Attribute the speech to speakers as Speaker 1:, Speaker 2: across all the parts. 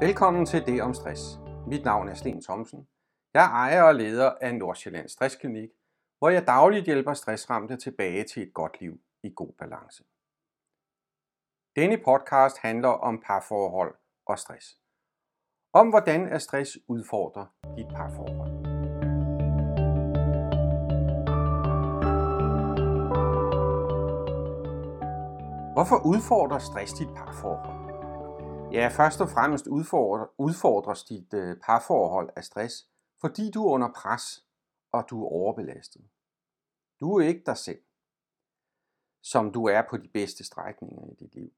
Speaker 1: Velkommen til Det om Stress. Mit navn er Sten Thomsen. Jeg er ejer og leder af Nordsjællands Stressklinik, hvor jeg dagligt hjælper stressramte tilbage til et godt liv i god balance. Denne podcast handler om parforhold og stress. Om hvordan er stress udfordrer dit parforhold. Hvorfor udfordrer stress dit parforhold? Ja, først og fremmest udfordres dit øh, parforhold af stress, fordi du er under pres, og du er overbelastet. Du er ikke dig selv, som du er på de bedste strækninger i dit liv.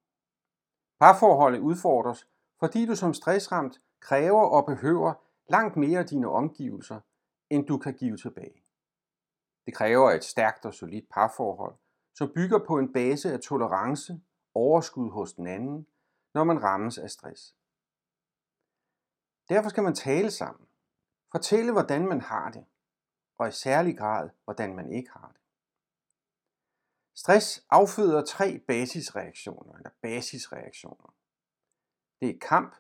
Speaker 1: Parforholdet udfordres, fordi du som stressramt kræver og behøver langt mere af dine omgivelser, end du kan give tilbage. Det kræver et stærkt og solidt parforhold, som bygger på en base af tolerance, overskud hos den anden, når man rammes af stress. Derfor skal man tale sammen. Fortælle, hvordan man har det, og i særlig grad, hvordan man ikke har det. Stress afføder tre basisreaktioner, eller basisreaktioner. Det er kamp,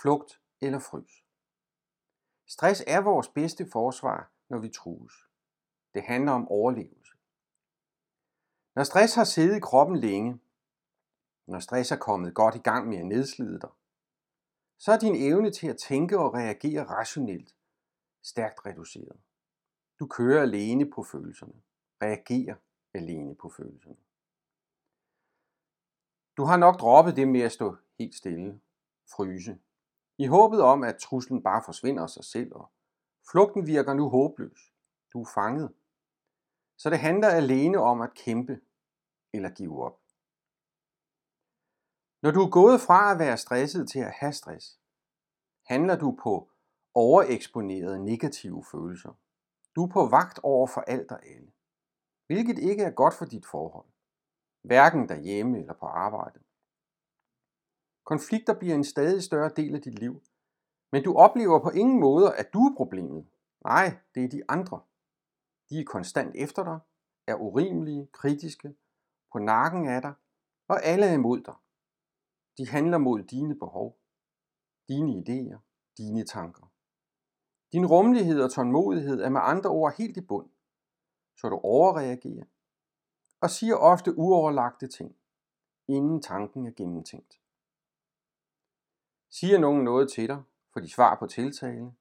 Speaker 1: flugt eller frys. Stress er vores bedste forsvar, når vi trues. Det handler om overlevelse. Når stress har siddet i kroppen længe, når stress er kommet godt i gang med at nedslide dig, så er din evne til at tænke og reagere rationelt stærkt reduceret. Du kører alene på følelserne, reagerer alene på følelserne. Du har nok droppet det med at stå helt stille, fryse, i håbet om, at truslen bare forsvinder af sig selv, og flugten virker nu håbløs. Du er fanget. Så det handler alene om at kæmpe eller give op. Når du er gået fra at være stresset til at have stress, handler du på overeksponerede negative følelser. Du er på vagt over for alt og alle, hvilket ikke er godt for dit forhold, hverken derhjemme eller på arbejde. Konflikter bliver en stadig større del af dit liv, men du oplever på ingen måde, at du er problemet. Nej, det er de andre. De er konstant efter dig, er urimelige, kritiske, på nakken af dig, og alle er imod dig. De handler mod dine behov, dine idéer, dine tanker. Din rummelighed og tålmodighed er med andre ord helt i bund, så du overreagerer og siger ofte uoverlagte ting, inden tanken er gennemtænkt. Siger nogen noget til dig, for de svar på tiltale,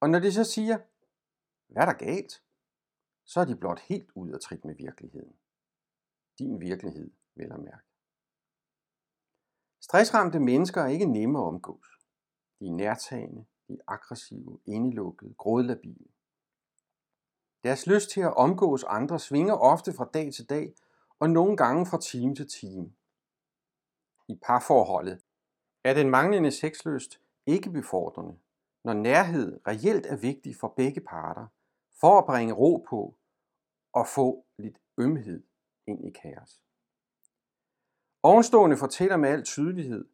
Speaker 1: og når de så siger, hvad er der galt, så er de blot helt ud af trit med virkeligheden. Din virkelighed, vel at mærke. Stressramte mennesker er ikke nemme at omgås. De er nærtagende, de er aggressive, indelukkede, grådlabile. Deres lyst til at omgås andre svinger ofte fra dag til dag, og nogle gange fra time til time. I parforholdet er den manglende sexlyst ikke befordrende, når nærhed reelt er vigtig for begge parter, for at bringe ro på og få lidt ømhed ind i kaos. Ovenstående fortæller med al tydelighed,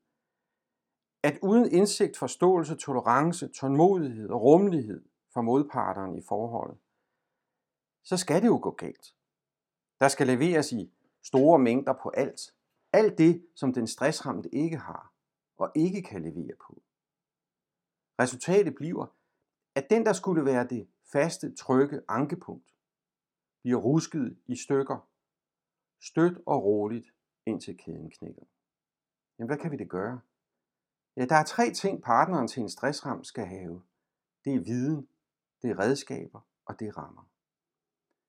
Speaker 1: at uden indsigt, forståelse, tolerance, tålmodighed og rummelighed for modparterne i forholdet, så skal det jo gå galt. Der skal leveres i store mængder på alt. Alt det, som den stressramte ikke har og ikke kan levere på. Resultatet bliver, at den, der skulle være det faste, trygge ankepunkt, bliver rusket i stykker, stødt og roligt indtil kæden knækker. Jamen, hvad kan vi det gøre? Ja, der er tre ting, partneren til en stressram skal have. Det er viden, det er redskaber og det er rammer.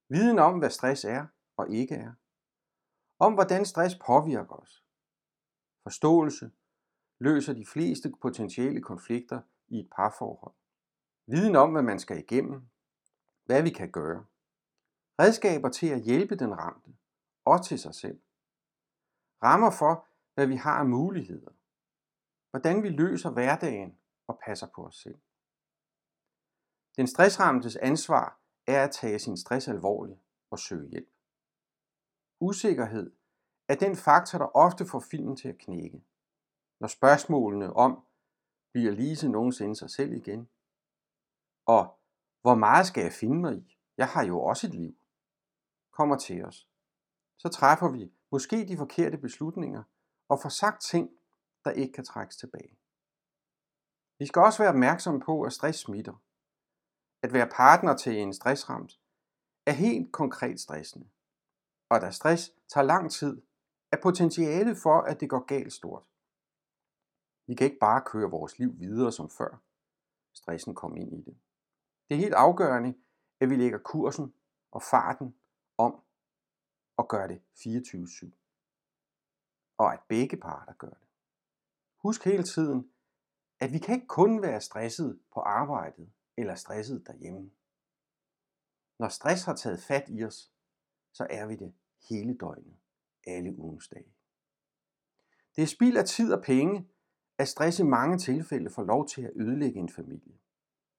Speaker 1: Viden om, hvad stress er og ikke er. Om, hvordan stress påvirker os. Forståelse løser de fleste potentielle konflikter i et parforhold. Viden om, hvad man skal igennem. Hvad vi kan gøre. Redskaber til at hjælpe den ramte og til sig selv rammer for, hvad vi har af muligheder, hvordan vi løser hverdagen og passer på os selv. Den stressramtes ansvar er at tage sin stress alvorligt og søge hjælp. Usikkerhed er den faktor, der ofte får filmen til at knække. Når spørgsmålene om, bliver Lise nogensinde sig selv igen? Og hvor meget skal jeg finde mig i? Jeg har jo også et liv. Kommer til os. Så træffer vi måske de forkerte beslutninger og får sagt ting, der ikke kan trækkes tilbage. Vi skal også være opmærksomme på, at stress smitter. At være partner til en stressramt er helt konkret stressende. Og da stress tager lang tid, er potentialet for, at det går galt stort. Vi kan ikke bare køre vores liv videre som før. Stressen kom ind i det. Det er helt afgørende, at vi lægger kursen og farten om og gør det 24-7. Og at begge parter gør det. Husk hele tiden, at vi kan ikke kun være stresset på arbejdet eller stresset derhjemme. Når stress har taget fat i os, så er vi det hele døgnet, alle ugens dage. Det er spild af tid og penge, at stress i mange tilfælde får lov til at ødelægge en familie.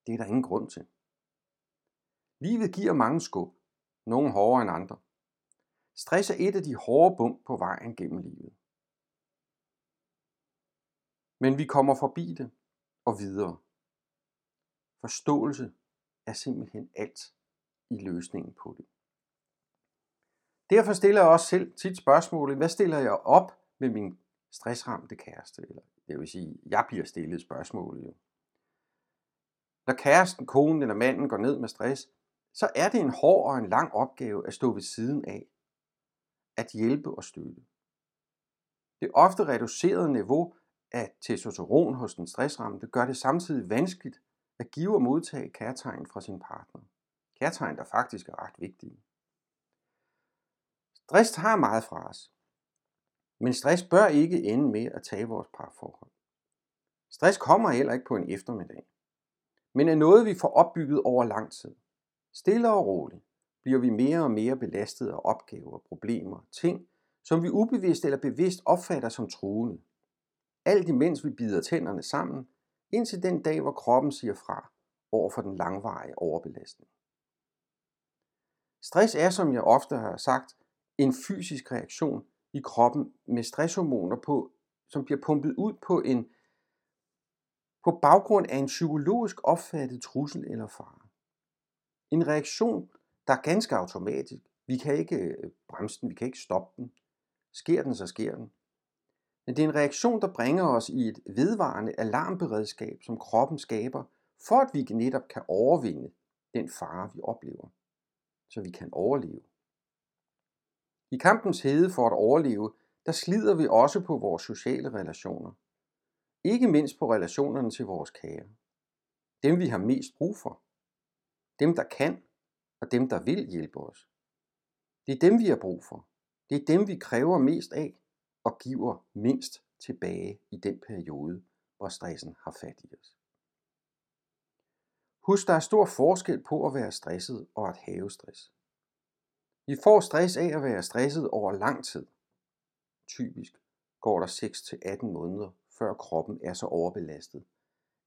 Speaker 1: Det er der ingen grund til. Livet giver mange skub, nogle hårdere end andre. Stress er et af de hårde bump på vejen gennem livet. Men vi kommer forbi det og videre. Forståelse er simpelthen alt i løsningen på det. Derfor stiller jeg også selv tit spørgsmålet, hvad stiller jeg op med min stressramte kæreste? Eller det vil sige, jeg bliver stillet spørgsmålet jo. Når kæresten, konen eller manden går ned med stress, så er det en hård og en lang opgave at stå ved siden af. At hjælpe og støtte. Det ofte reducerede niveau af testosteron hos den stressramte gør det samtidig vanskeligt at give og modtage kærtegn fra sin partner. Kærtegn, der faktisk er ret vigtige. Stress har meget fra os. Men stress bør ikke ende med at tage vores parforhold. Stress kommer heller ikke på en eftermiddag, men er noget, vi får opbygget over lang tid. Stille og roligt bliver vi mere og mere belastet af opgaver, problemer, ting, som vi ubevidst eller bevidst opfatter som truende. Alt imens vi bider tænderne sammen, indtil den dag, hvor kroppen siger fra over for den langvarige overbelastning. Stress er, som jeg ofte har sagt, en fysisk reaktion i kroppen med stresshormoner på, som bliver pumpet ud på en på baggrund af en psykologisk opfattet trussel eller fare. En reaktion, der er ganske automatisk. Vi kan ikke øh, bremse den, vi kan ikke stoppe den. Sker den, så sker den. Men det er en reaktion, der bringer os i et vedvarende alarmberedskab, som kroppen skaber, for at vi netop kan overvinde den fare, vi oplever, så vi kan overleve. I kampens hede for at overleve, der slider vi også på vores sociale relationer. Ikke mindst på relationerne til vores kære. Dem vi har mest brug for. Dem der kan, og dem der vil hjælpe os. Det er dem vi har brug for. Det er dem vi kræver mest af og giver mindst tilbage i den periode, hvor stressen har fat i os. Husk, der er stor forskel på at være stresset og at have stress. Vi får stress af at være stresset over lang tid. Typisk går der 6-18 måneder, før kroppen er så overbelastet,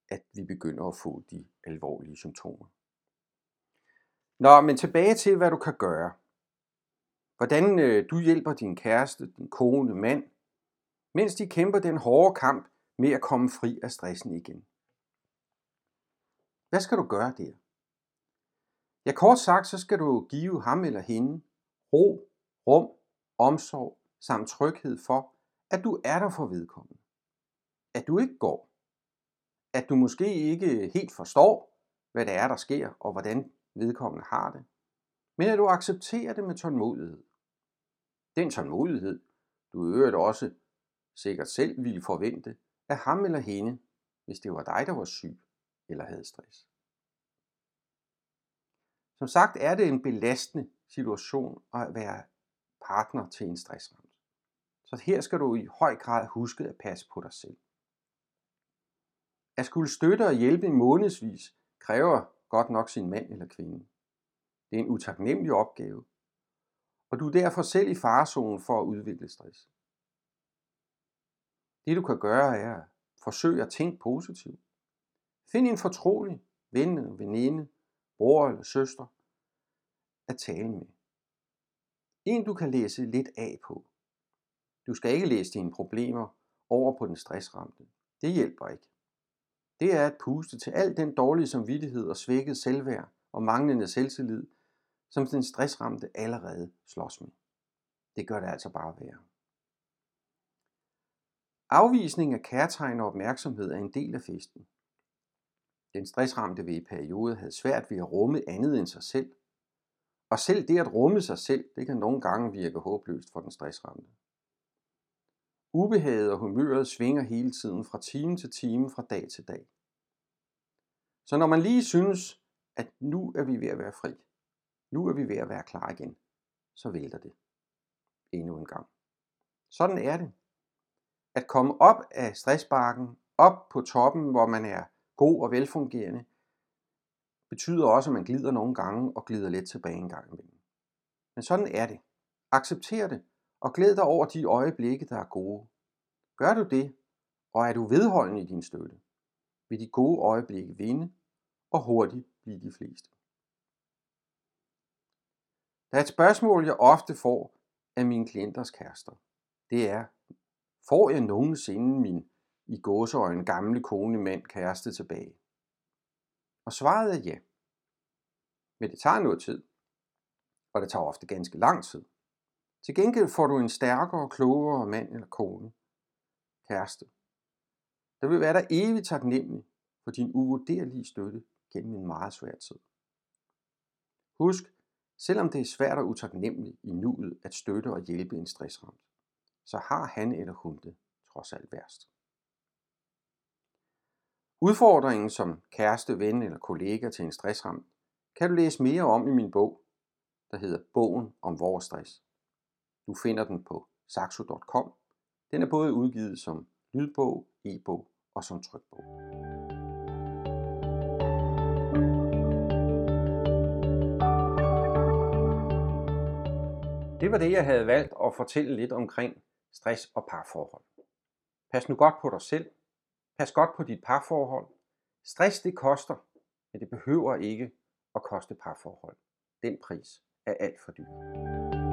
Speaker 1: at vi begynder at få de alvorlige symptomer. Nå, men tilbage til, hvad du kan gøre. Hvordan øh, du hjælper din kæreste, din kone, mand, mens de kæmper den hårde kamp med at komme fri af stressen igen. Hvad skal du gøre der? Ja, kort sagt, så skal du give ham eller hende ro, rum, omsorg samt tryghed for, at du er der for vedkommende. At du ikke går. At du måske ikke helt forstår, hvad det er, der sker, og hvordan vedkommende har det. Men at du accepterer det med tålmodighed. Den tålmodighed, du i øvrigt også sikkert selv ville forvente af ham eller hende, hvis det var dig, der var syg eller havde stress. Som sagt er det en belastende situation at være partner til en stressramt. Så her skal du i høj grad huske at passe på dig selv. At skulle støtte og hjælpe i månedsvis kræver godt nok sin mand eller kvinde. Det er en utaknemmelig opgave, og du er derfor selv i farezonen for at udvikle stress. Det du kan gøre er at forsøge at tænke positivt. Find en fortrolig ven eller veninde, bror eller søster, at tale med. En du kan læse lidt af på. Du skal ikke læse dine problemer over på den stressramte. Det hjælper ikke. Det er at puste til al den dårlige samvittighed og svækket selvværd og manglende selvtillid, som den stressramte allerede slås med. Det gør det altså bare værre. Afvisning af kærtegn og opmærksomhed er en del af festen. Den stressramte ved i periode havde svært ved at rumme andet end sig selv. Og selv det at rumme sig selv, det kan nogle gange virke håbløst for den stressramte. Ubehaget og humøret svinger hele tiden fra time til time, fra dag til dag. Så når man lige synes, at nu er vi ved at være fri, nu er vi ved at være klar igen, så vælter det endnu en gang. Sådan er det. At komme op af stressbakken, op på toppen, hvor man er god og velfungerende, betyder også, at man glider nogle gange og glider lidt tilbage en gang imellem. Men sådan er det. Accepter det, og glæd dig over de øjeblikke, der er gode. Gør du det, og er du vedholdende i din støtte, vil de gode øjeblikke vinde, og hurtigt blive de fleste. Der er et spørgsmål, jeg ofte får af mine klienters kærester. Det er, får jeg nogensinde min i gåseøjne gamle kone, mand, kæreste tilbage? Og svaret er ja. Men det tager noget tid, og det tager ofte ganske lang tid. Til gengæld får du en stærkere, klogere mand eller kone, kæreste, der vil være der evigt taknemmelig for din uvurderlige støtte gennem en meget svær tid. Husk, selvom det er svært og utaknemmeligt i nuet at støtte og hjælpe en stressramt, så har han eller hun det trods alt værst. Udfordringen som kæreste, ven eller kollega til en stressramt kan du læse mere om i min bog, der hedder Bogen om vores stress. Du finder den på saxo.com. Den er både udgivet som lydbog, e-bog og som trykbog. Det var det, jeg havde valgt at fortælle lidt omkring stress og parforhold. Pas nu godt på dig selv. Pas godt på dit parforhold. Stress det koster, men det behøver ikke at koste parforhold. Den pris er alt for dyr.